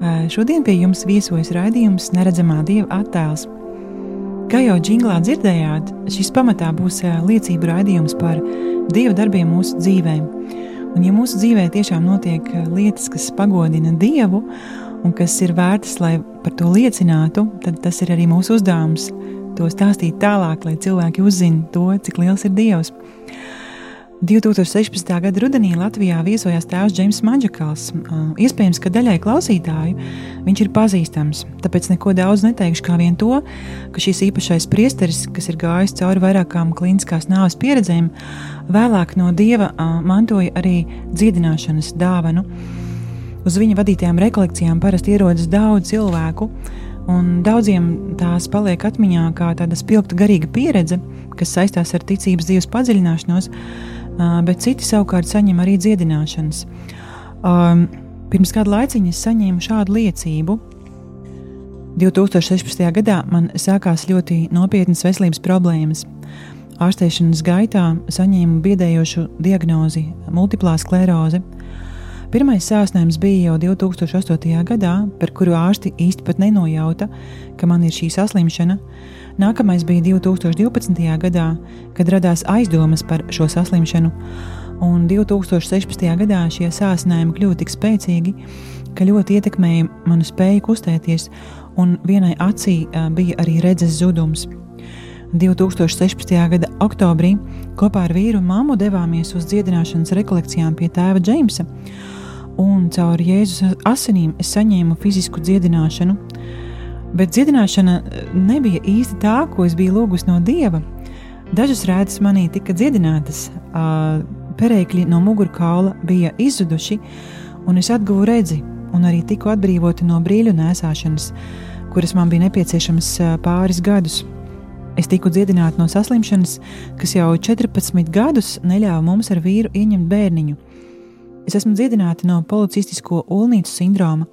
Šodien pie jums viesojas raidījums Neredzamā dieva attēls. Kā jau jinglā dzirdējāt, šis pamatā būs liecību raidījums par dieva darbiem mūsu dzīvēm. Un, ja mūsu dzīvē tiešām notiek lietas, kas pagodina dievu un kas ir vērtas, lai par to liecinātu, tad tas ir arī mūsu uzdevums to stāstīt tālāk, lai cilvēki uzzina to, cik liels ir dievs. 2016. gada rudenī Latvijā viesojās tēvs Džeims Maģikals. Iespējams, ka daļai klausītāju viņš ir pazīstams, tāpēc neko daudz neteikšu kā vien to, ka šis īpašais priesteris, kas ir gājis cauri vairākām kliniskās nāves pieredzēm, vēlāk no dieva mantoja arī dziedināšanas dāvanu. Uz viņa vadītajām rekolekcijām parasti ierodas daudz cilvēku, un daudziem tās paliek atmiņā kā tāda spilgta garīga pieredze, kas saistās ar ticības dzīves padziļināšanos bet citi savukārt saņem arī dziedināšanas. Pirms kāda laiciņa es saņēmu šādu liecību. 2016. gadā man sākās ļoti nopietnas veselības problēmas. Ārstēšanas gaitā saņēmu biedējošu diagnozi - multiplā skleroze. Pirmais sāsnējums bija jau 2008. gadā, par kuru ārsti īsti pat nenojauta, ka man ir šī saslimšana. Nākamais bija 2012. gadā, kad radās aizdomas par šo saslimšanu, un 2016. gadā šie sācinājumi kļuva tik spēcīgi, ka ļoti ietekmēja manu spēju kustēties, un vienai acī bija arī redzes zudums. 2016. gada oktobrī kopā ar vīru un māmu devāmies uz dziedināšanas rekolekcijām pie tēva Džeimsa, un caur Jēzus asinīm es saņēmu fizisku dziedināšanu. Bet dziedināšana eh, nebija īsti tā, ko es biju lūgusi no dieva. Dažas rētas manī tika dziedinātas, perēkļi no mugurkaula bija izzuduši, un es atguvu redzi, un arī tiku atbrīvota no brīļu nēsāšanas, kuras man bija nepieciešamas pāris gadus. Es tiku dziedināta no saslimšanas, kas jau 14 gadus neļāva mums ar vīru ieņemt bērniņu. Es esmu dziedināta no policistisko ulnīcu sindroma,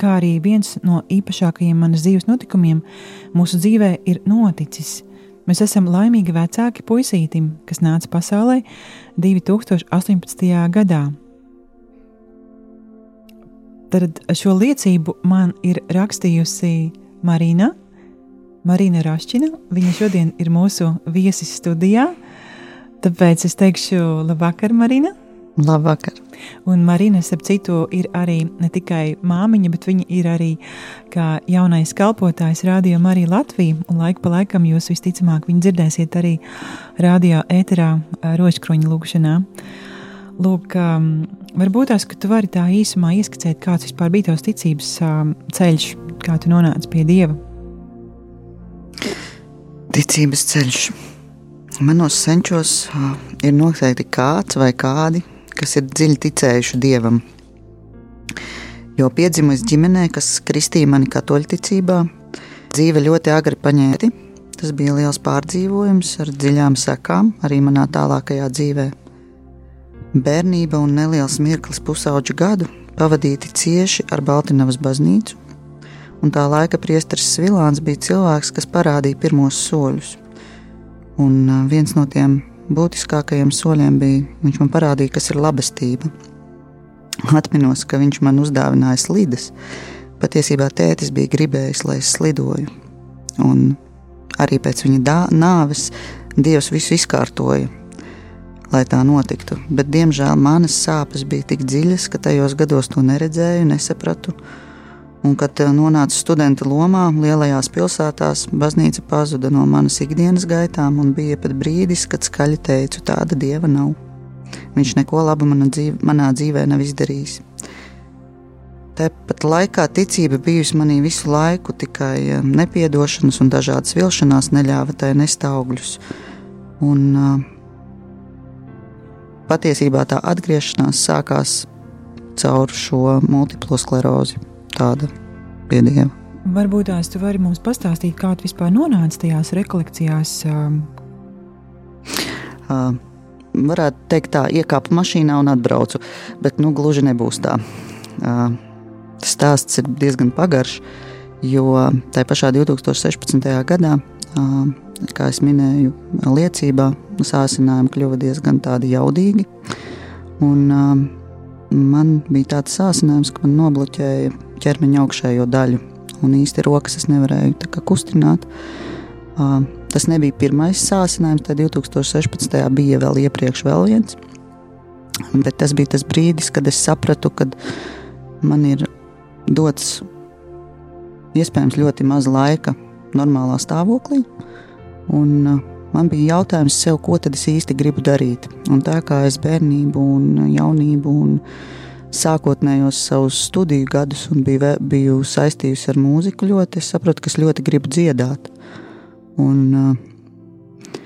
kā arī viens no īpašākajiem manas dzīves notikumiem mūsu dzīvē ir noticis. Mēs esam laimīgi vecāki puisītim, kas nāca pasaulē 2018. gadā. Tad šo liecību man ir rakstījusi Marina. Marina Rašķina. Viņa šodien ir mūsu viesis studijā. Tāpēc es teikšu, labvakar, Marina! Labvakar! Un Marina, ap citu, ir arī ne tikai māmiņa, bet viņa ir arī kā jaunais kalpotājs Radio Marija Latvija. Un laika pa laikam jūs visticamāk viņu dzirdēsiet arī radio ēterā rožkroņa lūgšanā. Lūk, um, varbūt tās, ka tu vari tā īsumā ieskicēt, kāds vispār bija tavs ticības um, ceļš, kā tu nonāci pie Dieva. Ticības ceļš. Manos senčos uh, ir noteikti kāds vai kādi, kas ir dziļi ticējuši dievam. Jo piedzimis ģimenē, kas kristīja mani katoļticībā, dzīve ļoti agri paņēti. Tas bija liels pārdzīvojums ar dziļām sekām arī manā tālākajā dzīvē. Bērnība un neliels mirklis pusauģu gadu pavadīti cieši ar Baltiņavas baznīcu, un tā laika priesteris Svilāns bija cilvēks, kas parādīja pirmos soļus. Un viens no tiem būtiskākajiem soļiem bija, viņš man parādīja, kas ir labestība. Atminos, ka viņš man uzdāvināja slides. Patiesībā tētis bija gribējis, lai es slidoju. Un arī pēc viņa nāves Dievs visu izkārtoja, lai tā notiktu. Bet, diemžēl, manas sāpes bija tik dziļas, ka tajos gados to neredzēju, nesapratu. Un, kad eh, nonācu studenta lomā, lielajās pilsētās, baznīca pazuda no manas ikdienas gaitām, un bija pat brīdis, kad skaļi teicu, tāda dieva nav. Viņš neko labu manā dzīvē, manā dzīvē nav izdarījis. Tāpat laikā ticība bijusi manī visu laiku, tikai eh, nepiedošanas un dažādas vilšanās neļāva tai nest augļus. Un, uh, patiesībā tā atgriešanās sākās caur šo multiplo sklerozi tāda Dieva. Varbūt tās tu vari mums pastāstīt, kā tu vispār nonāci tajās rekolekcijās. Um... Uh, varētu teikt, tā iekāpu mašīnā un atbraucu, bet nu, gluži nebūs tā. Uh, stāsts ir diezgan pagaršs, jo tajā pašā 2016. gadā, uh, kā jau minēju, liecībā sācinājumi kļuva diezgan jaudīgi. Un, uh, man bija tāds sācinājums, ka man nobloķēja ķermeņa augšējo daļu un īsti rokas es nevarēju kustināt. Uh, tas nebija pirmais sācinājums, tad 2016. bija vēl iepriekš vēl viens. Bet tas bija tas brīdis, kad es sapratu, ka man ir dots iespējams ļoti maz laika normālā stāvoklī. Un, uh, man bija jautājums sev, ko tad es īsti gribu darīt. Un tā kā es bērnību un jaunību un sākotnējos savus studiju gadus un biju, biju saistījusi ar mūziku ļoti, es sapratu, ka es ļoti gribu dziedāt. Un, uh,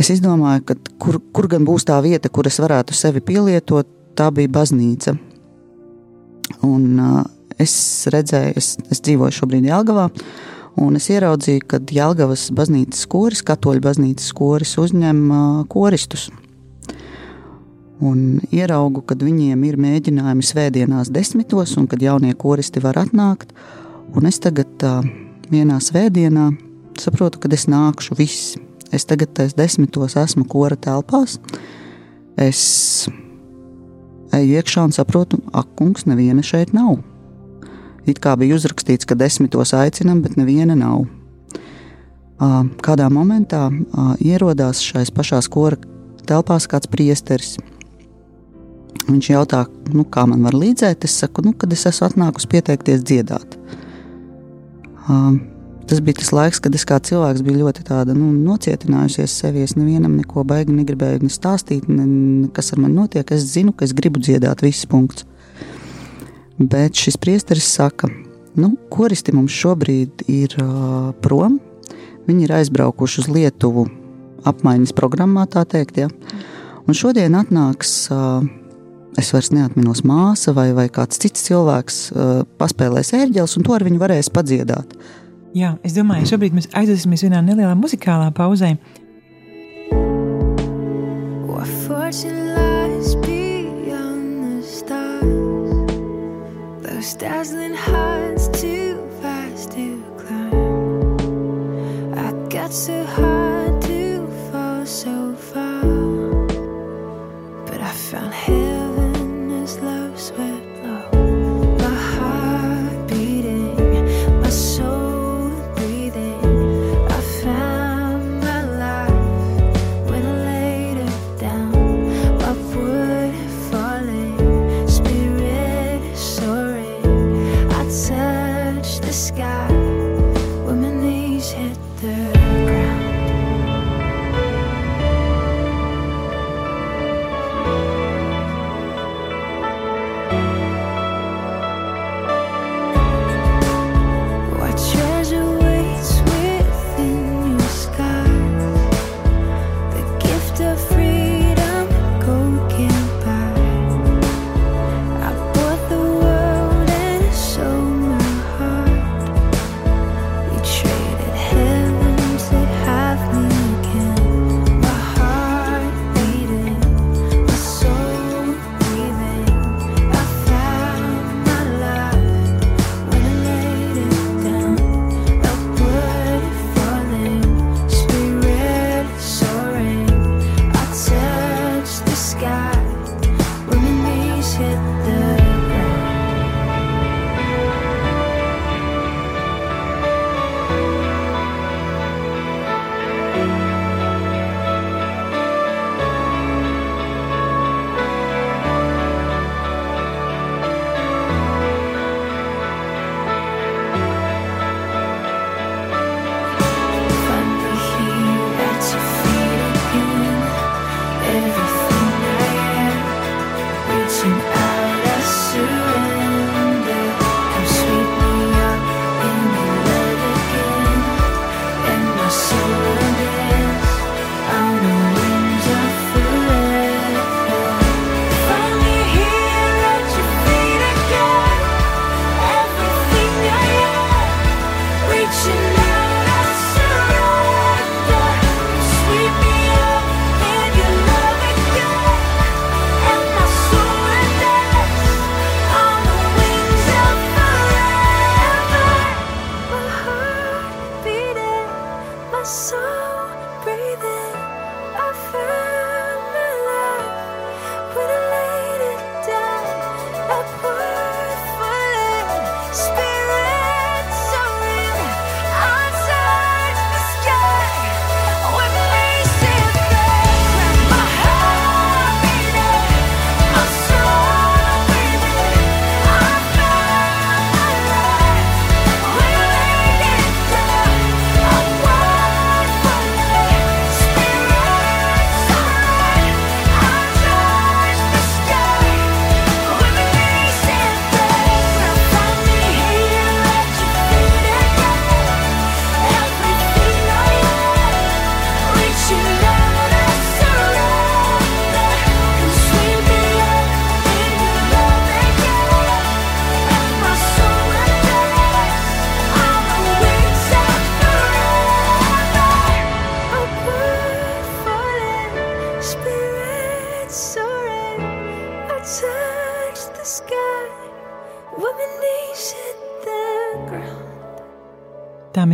es izdomāju, ka kur, kur gan būs tā vieta, kur es varētu sevi pielietot, tā bija baznīca. Un, uh, es redzēju, es, es dzīvoju šobrīd Jālgavā, un es ieraudzīju, ka Jālgavas baznīcas koris, katoļu baznīcas koris uzņem uh, koristus un ieraugu, kad viņiem ir mēģinājumi svētdienās desmitos, un kad jaunie koristi var atnākt. Un es tagad uh, vienā svētdienā saprotu, ka es nākšu viss. Es tagad tais desmitos esmu kora telpās. Es eju iekšā un saprotu, ak, kungs, neviena šeit nav. It kā bija uzrakstīts, ka desmitos aicinam, bet neviena nav. Uh, kādā momentā uh, ierodās šais pašās kora telpās kāds priesteris. Viņš jautā, nu, kā man var līdzēt. Es saku, nu, kad es esmu atnākusi pieteikties dziedāt. Uh, tas bija tas laiks, kad es kā cilvēks biju ļoti tāda, nu, nocietinājusies sevi. Es nevienam neko baigi negribēju ne stāstīt, ne, kas ar mani notiek. Es zinu, ka es gribu dziedāt, viss punkts. Bet šis priesteris saka, nu, koristi mums šobrīd ir uh, prom. Viņi ir aizbraukuši uz Lietuvu apmaiņas programmā, tā teikt. Ja? Un šodien atnāks uh, es vairs neatminos māsa vai, vai kāds cits cilvēks uh, paspēlēs ērģeles, un to ar viņu varēs padziedāt. Jā, es domāju, šobrīd mēs aizdosimies vienā nelielā muzikālā pauzē. Dazzling heights too fast to climb. I got so hard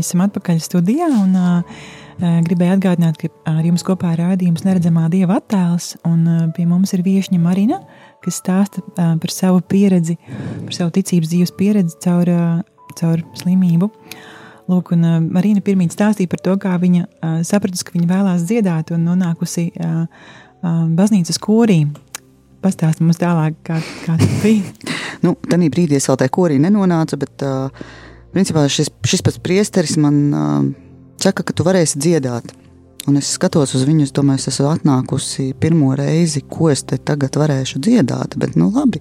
esam atpakaļ studijā un uh, gribēju atgādināt, ka ar jums kopā ir rādījums neredzamā dieva attēls, un uh, pie mums ir viešņa Marina, kas stāsta uh, par savu pieredzi, par savu ticības dzīves pieredzi caur, uh, caur slimību. Lūk, un uh, Marina pirmīt stāstīja par to, kā viņa uh, sapratusi, ka viņa vēlās dziedāt un nonākusi uh, uh, baznīcas korī. Pastāst mums tālāk, kā, kā tas bija. nu, Tanī brīdī es vēl tajā korī nenonācu, bet uh, principā šis, šis pats priesteris man uh, saka, ka tu varēsi dziedāt. Un es skatos uz viņu, es domāju, es esmu atnākusi pirmo reizi, ko es te tagad varēšu dziedāt, bet nu labi.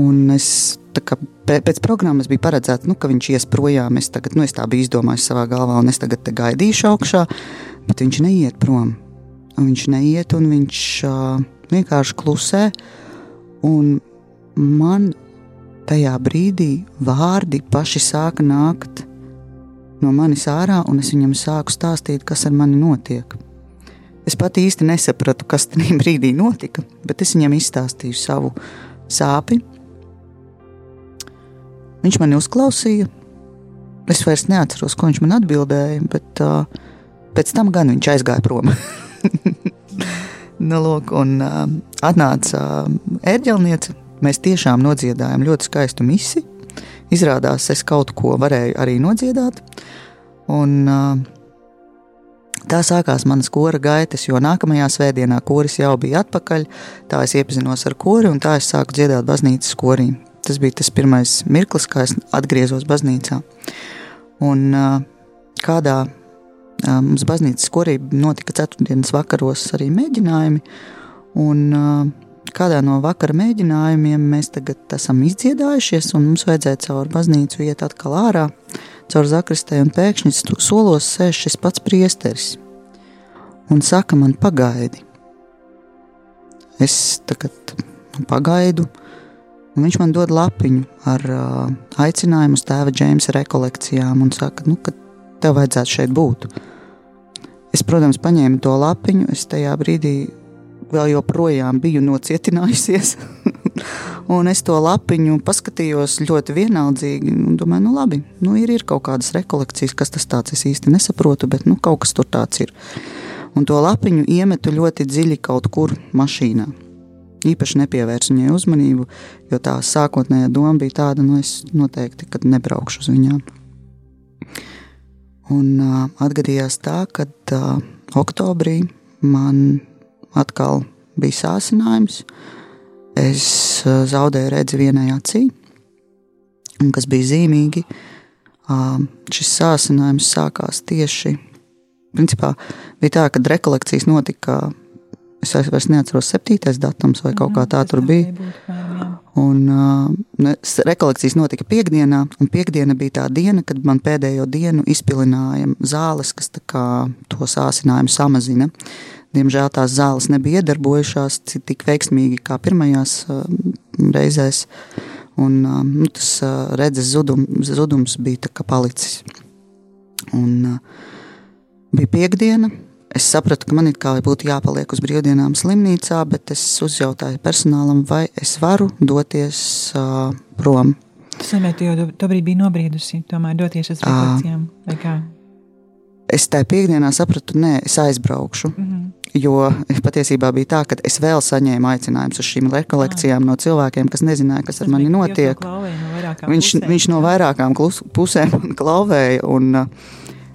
Un es kā, pēc programmas biju paredzēts, nu, ka viņš ies projām. Es, tagad, nu, es tā biju izdomājis savā galvā, un es tagad gaidīšu augšā, bet viņš neiet prom. Un viņš neiet, un viņš uh, vienkārši klusē. Un man tajā brīdī vārdi paši sāka nākt no manis ārā, un es viņam sāku stāstīt, kas ar mani notiek. Es pat īsti nesapratu, kas tajā brīdī notika, bet es viņam izstāstīju savu sāpju. Viņš mani uzklausīja. Es vairs neatceros, ko viņš man atbildēja, bet uh, pēc tam gan viņš aizgāja prom. nu, lūk, un uh, atnāca uh, ērģelniece. Mēs tiešām nodziedājām ļoti skaistu misiju. Izrādās, es kaut ko varēju arī nodziedāt. Un, uh, tā sākās manas kora gaitas, jo nākamajā svētdienā koris jau bija atpakaļ. Tā es iepazinos ar kori un tā es sāku dziedāt baznīcas korī. Tas bija tas pirmais mirklis, kad es atgriezos baznīcā. Un uh, kādā Mums baznīcas korī notika ceturtdienas vakaros arī mēģinājumi. Un, kādā no vakara mēģinājumiem mēs tagad esam izdziedājušies, un mums vajadzēja caur baznīcu iet atkal ārā, caur zakristē, un pēkšņi solos sēž šis pats priesteris un saka man pagaidi. Es tagad pagaidu, un viņš man dod lapiņu ar uh, aicinājumu uz tēva Džeimsa rekolekcijām un saka, nu, ka tev vajadzētu šeit būt. Es, protams, paņēmu to lapiņu, es tajā brīdī vēl joprojām biju nocietinājusies. un es to lapiņu paskatījos ļoti vienaldzīgi. Domāju, nu labi, nu ir, ir kaut kādas rekolekcijas, kas tas tāds es īsti nesaprotu, bet nu, kaut kas tur tāds ir. Un to lapiņu iemetu ļoti dziļi kaut kur mašīnā. Īpaši nepievērsu viņai uzmanību, jo tā sākotnējā doma bija tāda, nu es noteikti nebraukšu uz viņām. Un uh, atgadījās tā, ka uh, oktobrī man atkal bija sācinājums. Es uh, zaudēju redzi vienai acī, un kas bija zīmīgi, uh, šis sācinājums sākās tieši. Principā bija tā, ka rekolekcijas notika, es vairs neatceros, septītais datums vai kaut kā tā tur bija. Un, uh, rekolekcijas notika piekdienā, un piekdiena bija tā diena, kad man pēdējo dienu izpilināja zāles, kas to sāsinājumu samazina. Diemžēl tās zāles nebija iedarbojušās tik veiksmīgi kā pirmajās uh, reizēs, un uh, nu, tas uh, redzes zudum, zudums bija palicis. Un, uh, bija piekdiena, Es sapratu, ka man ir kā būtu jāpaliek uz brīvdienām slimnīcā, bet es uzjautāju personālam, vai es varu doties uh, prom. Nozīmē, ka jau tobrīd bija nobriedusi, tomēr doties uz refleksijām, kā? Es tajā piekdienā sapratu, nē, es aizbraukšu. Mm -hmm. Jo patiesībā bija tā, ka es vēl saņēmu aicinājumus uz šīm rekolekcijām ah. no cilvēkiem, kas nezināja, kas ar mani notiek. No viņš, pusēm, viņš no vairākām pusēm klauvēja. Un, uh,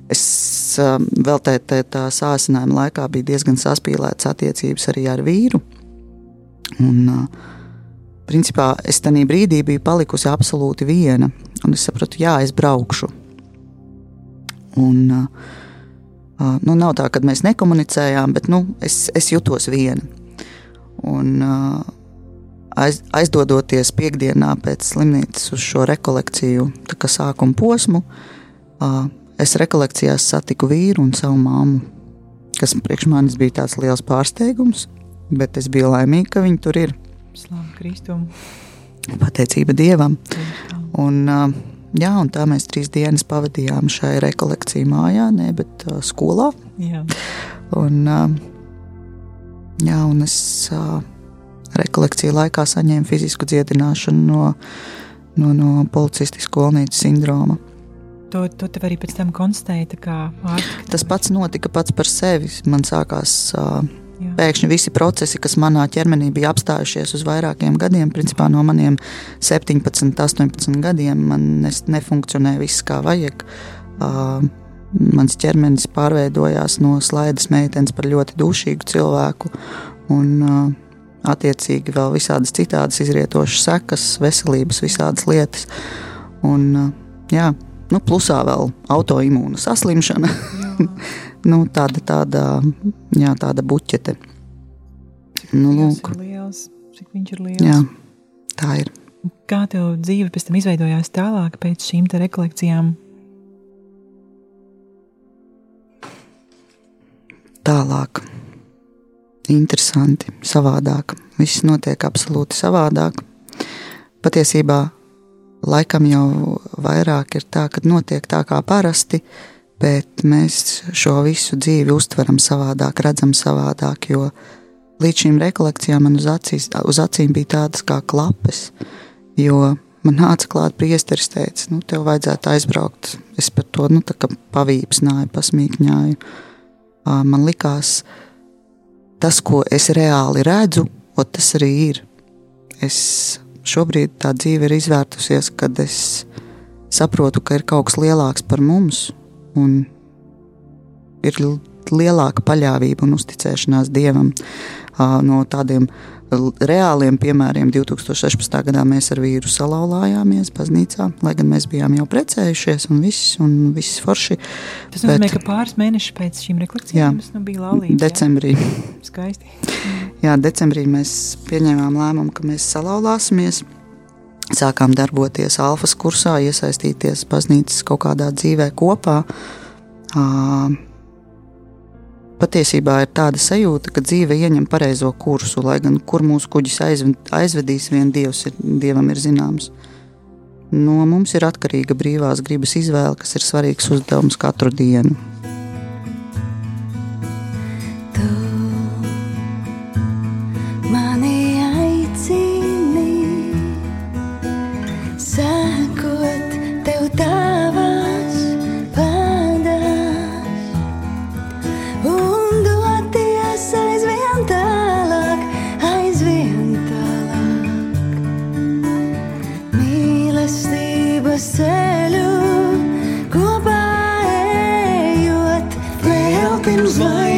Es um, vēl tā, tā, tā sācinājuma laikā biju diezgan saspīlēts attiecības arī ar vīru. Un, uh, principā es tajā brīdī biju palikusi absolūti viena, un es sapratu, jā, es braukšu. Un, uh, uh, nu, nav tā, ka mēs nekomunicējām, bet nu, es, es jutos viena. Un, aiz, aizdodoties piekdienā pēc slimnīcas uz šo rekolekciju, kā sākuma posmu, Es rekolekcijās satiku vīru un savu māmu, kas priekš manis bija tāds liels pārsteigums, bet es biju laimīga, ka viņi tur ir. Slavu Kristum! Pateicība Dievam! Un, jā, un tā mēs trīs dienas pavadījām šai rekolekciju mājā, ne, bet uh, skolā. Jā. Un, uh, jā, un es uh, rekolekciju laikā saņēma fizisku dziedināšanu no, no, no policistisko olnīcu sindroma. To, to tev arī pēc tam konstatēja? Tas pats notika pats par sevi. Man sākās uh. Pēkšņi visi procesi, kas manā ķermenī bija apstājušies uz vairākiem gadiem, principā no maniem 17, 18 gadiem, man nefunkcionēja viss kā vajag. Uh, mans ķermenis pārveidojās no slaidas meitenes par ļoti dušīgu cilvēku. Un, uh, attiecīgi, vēl visādas citādas izrietošas sekas, veselības, visādas lietas. Un, uh, jā, nu, plusā vēl autoimūna saslimšana. nu, tāda, tāda, jā, tāda buķete. Nu, lūk. Liels, cik viņš ir liels. Jā, tā ir. Kā tev dzīve pēc tam izveidojās tālāk pēc šīm rekolekcijām? tālāk. Interesanti, savādāk. Viss notiek absolūti savādāk. Patiesībā laikam jau vairāk ir tā, ka notiek tā kā parasti, bet mēs šo visu dzīvi uztveram savādāk, redzam savādāk. Jo līdz šīm rekolekcijām man uz, acīs, uz acīm bija tādas kā klapes. Jo man nāca klāt priesteris, teica, nu, tev vajadzētu aizbraukt. Es par to nu, pavīpsnāju, pasmīkņāju man likās, tas, ko es reāli redzu, tas arī ir. Es šobrīd tā dzīve ir izvērtusies, kad es saprotu, ka ir kaut kas lielāks par mums, un ir lielāka paļāvība un uzticēšanās dievam no tādiem reāliem piemēriem 2016. gadā mēs ar vīru salauzāmies baznīcā, lai gan mēs bijām jau precējušies un viss, un viss forši. Tas nozīmē, bet, ka pāris mēnešus pēc šīm rekolekcijām mums nu bija laulība. Decembrī. Jā. Skaisti. jā, decembrī mēs pieņēmām lēmumu, ka mēs salauzāsimies. Sākām darboties alfas kursā, iesaistīties baznīcas kaut kādā dzīvē kopā. Patiesībā ir tāda sajūta, ka dzīve ieņem pareizo kursu, lai gan kur mūsu kuģis aizvedīs, vien dievs ir, dievam ir zināms. No mums ir atkarīga brīvās gribas izvēle, kas ir svarīgs uzdevums katru dienu. happens right.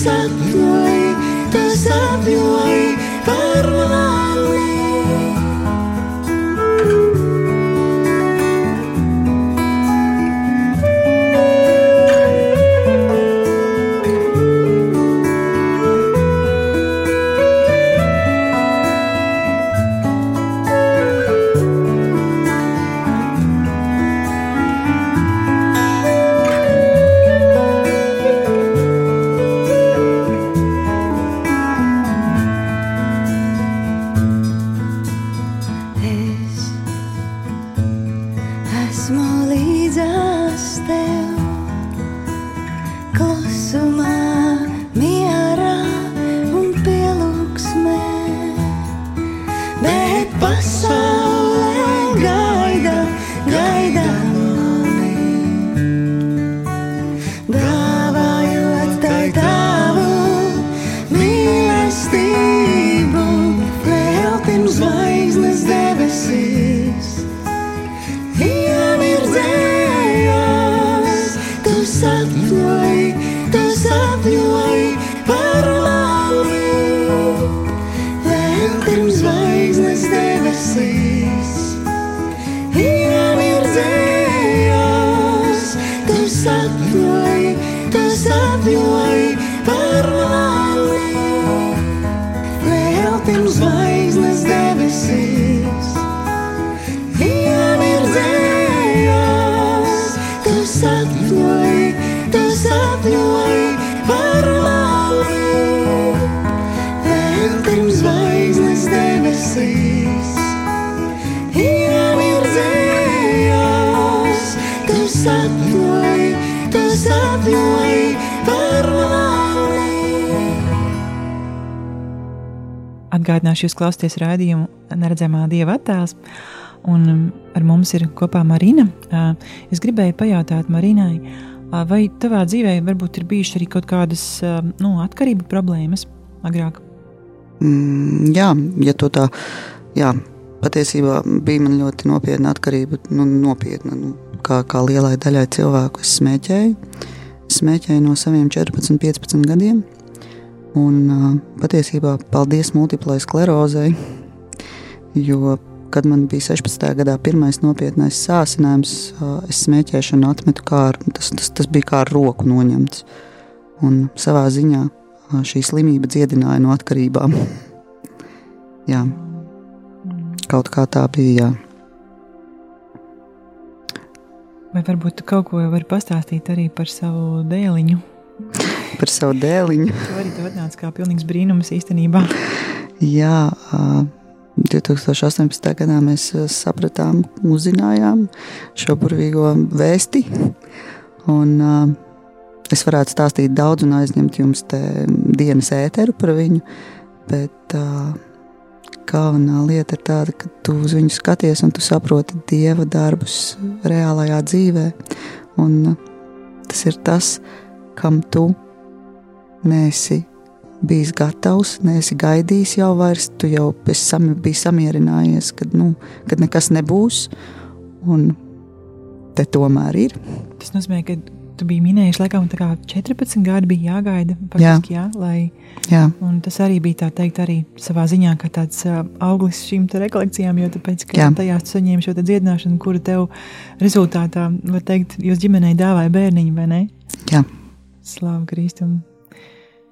sapņoji, tu sapņoji par mani. Sapņoji, tu sapņoji par mani. Atgādināšu, jūs klausāties rādījumu Neredzamā dieva attēls, un um, ar mums ir kopā Marina. Uh, Es gribēju pajautāt Marinai, uh, vai tavā dzīvē varbūt ir bijušas arī kaut kādas uh, nu, atkarību problēmas agrāk? Mm, jā, ja to tā, jā, patiesībā bija man ļoti nopietna atkarība. Nu, nopietna, nu, kā, kā lielai daļai cilvēku es smēķēju. Es smēķēju no saviem 14, 15 gadiem. Un uh, patiesībā paldies multiplai sklerozei, jo, kad man bija 16. gadā pirmais nopietnais sācinājums, uh, es smēķēšanu atmetu kā ar, tas, tas, tas bija kā ar roku noņemts. Un savā ziņā uh, šī slimība dziedināja no atkarībām. jā, kaut kā tā bija. Vai varbūt tu kaut ko vari pastāstīt arī par savu dēliņu? Par savu dēliņu. Tu arī tu atnāc kā pilnīgs brīnums īstenībā. Jā, ā, 2018. gadā mēs sapratām, uzzinājām šo burvīgo vēsti. Un, es varētu stāstīt daudz un aizņemt jums dienas ēteru par viņu, bet ā, galvenā lieta ir tāda, ka tu uz viņu skaties un tu saproti dieva darbus reālajā dzīvē. Un ā, tas ir tas, kam tu nesi bijis gatavs, neesi gaidījis jau vairs, tu jau sam, biji samierinājies, kad, nu, kad nekas nebūs, un te tomēr ir. Tas nozīmē, ka tu biji minējis, laikam, tā kā 14 gadi bija jāgaida, faktiski, jā. Jā, lai, Jā, tas arī bija tā teikt, arī savā ziņā, kā tāds uh, auglis šīm te rekolekcijām, jo tāpēc, ka Jā. tajā tu saņēmi šo dziedināšanu, kura tev rezultātā, var teikt, jūs ģimenei dāvāja bērniņu, vai ne? jā, Slāva Kristum.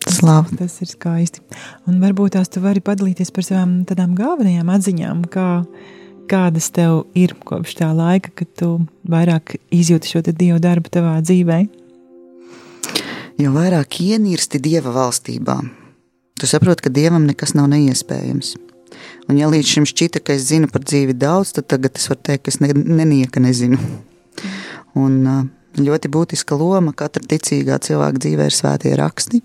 slāva. Tas ir skaisti. Un varbūt tās tu vari padalīties par savām tādām galvenajām atziņām, kā, kādas tev ir kopš tā laika, kad tu vairāk izjūti šo dievu darbu tavā dzīvē. Jo vairāk ienirsti dieva valstībā, tu saproti, ka dievam nekas nav neiespējams. Un, ja līdz šim šķita, ka es zinu par dzīvi daudz, tad tagad es varu teikt, ka es ne, nenieka nezinu. Un ā, ļoti būtiska loma katra ticīgā cilvēka dzīvē ir svētie raksti.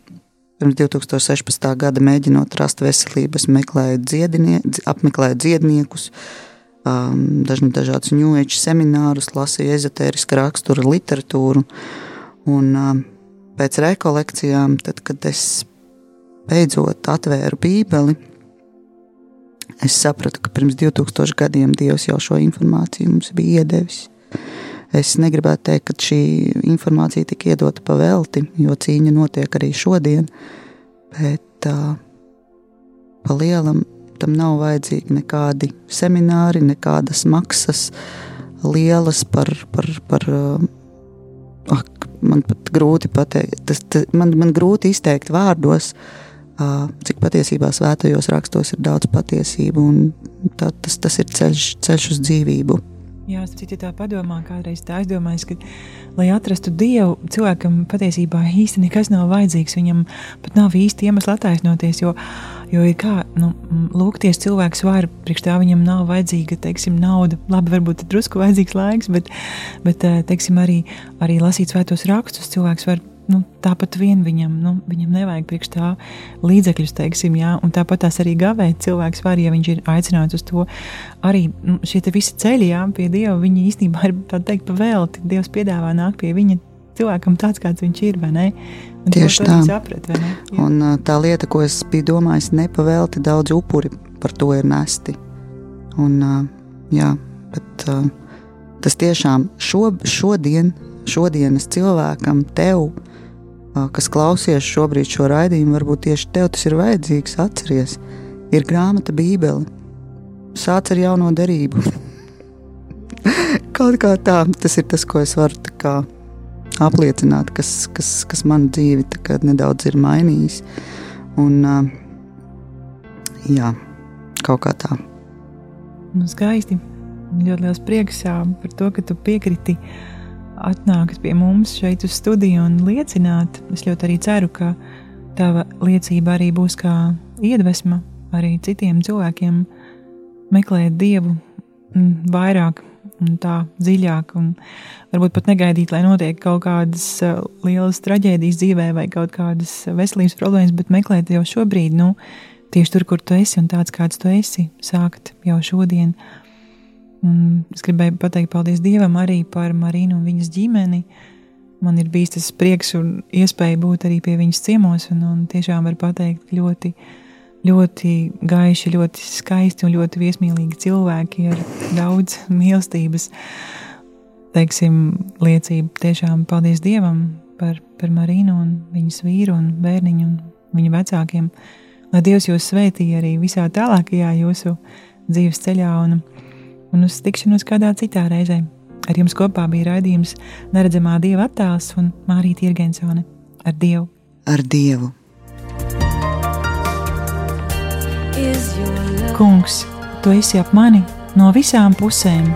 Pirms 2016. gada mēģinot rast veselību, es meklēju dziedinie, dzi- apmeklēju dziedniekus, um, dažādus ņūēču seminārus, lasīju ezotērisku rakstura literatūru. Un um, pēc rekolekcijām, tad, kad es beidzot atvēru Bībeli, es sapratu, ka pirms 2000 gadiem Dievs jau šo informāciju mums bija iedevis. Es negribētu teikt, ka šī informācija tika iedota pa velti, jo cīņa notiek arī šodien, bet uh, pa lielam tam nav vajadzīgi nekādi semināri, nekādas maksas lielas par, par, par ak, man pat grūti pateikt, tas, tas, man, man grūti izteikt vārdos, cik patiesībā svētajos rakstos ir daudz patiesību, un tā, tas, tas ir ceļš, ceļš uz dzīvību. Jā, es citu tā padomā, kādreiz tā aizdomājas, ka, lai atrastu dievu, cilvēkam patiesībā īsti nekas nav vajadzīgs. Viņam pat nav īsti iemesls attaisnoties, jo, jo ir kā, nu, lūgties cilvēks var, priekš tā viņam nav vajadzīga, teiksim, nauda. Labi, varbūt drusku vajadzīgs laiks, bet, bet teiksim, arī, arī lasīt svētos rakstus cilvēks var. Nu, tāpat vien viņam, nu, viņam nevajag priekš tā līdzekļus, teiksim, jā, un tāpat tās arī gavēt cilvēks var, ja viņš ir aicināts uz to. Arī nu, šie visi ceļi, jā, pie Dieva, viņi īstenībā ir, tā teikt, pavēlti. Dievs piedāvā nāk pie viņa cilvēkam tāds, kāds viņš ir, vai ne? Tieši tā. arī saprat, vai ne? Jā. Un tā lieta, ko es biju domājis, nepavēlti daudz upuri par to ir nesti. Un, jā, bet tas tiešām šo, šodien, šodienas cilvēkam, tev, kas klausies šobrīd šo raidījumu, varbūt tieši tev tas ir vajadzīgs. Atceries, ir grāmata Bībele. Sāc ar jauno derību. Kaut kā tā, tas ir tas, ko es varu apliecināt, kas, kas, kas man dzīvi nedaudz ir mainījis. Un, jā, kaut kā tā. Nu, skaisti. Ļoti liels prieks par to, ka tu piekriti atnākt pie mums šeit uz studiju un liecināt. Es ļoti arī ceru, ka tava liecība arī būs kā iedvesma arī citiem cilvēkiem meklēt Dievu vairāk tā dziļāk, un varbūt pat negaidīt, lai notiek kaut kādas lielas traģēdijas dzīvē vai kaut kādas veselības problēmas, bet meklēt jau šobrīd, nu, tieši tur, kur tu esi un tāds, kāds tu esi, sākt jau šodien. Un es gribēju pateikt paldies Dievam arī par Marinu un viņas ģimeni. Man ir bijis tas prieks un iespēja būt arī pie viņas ciemos, un, un tiešām var pateikt ļoti, ļoti gaiši, ļoti skaisti un ļoti viesmīlīgi cilvēki ar daudz mīlestības. Teiksim, liecība tiešām paldies Dievam par, par Marinu un viņas vīru un bērniņu un viņu vecākiem. Lai Dievs jūs svētīja arī visā tālākajā jūsu dzīves ceļā un, un uz tikšanos kādā citā reizē. Ar jums kopā bija raidījums Neredzamā Dieva attēls un Mārīta Irgensone ar Dievu. Ar Dievu! Kungs, tu esi ap mani no visām pusēm.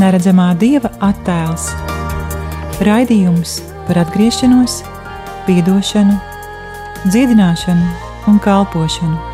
Neredzamā Dieva attēls. Raidījums par atgriešanos, piedošanu, dziedināšanu un kalpošanu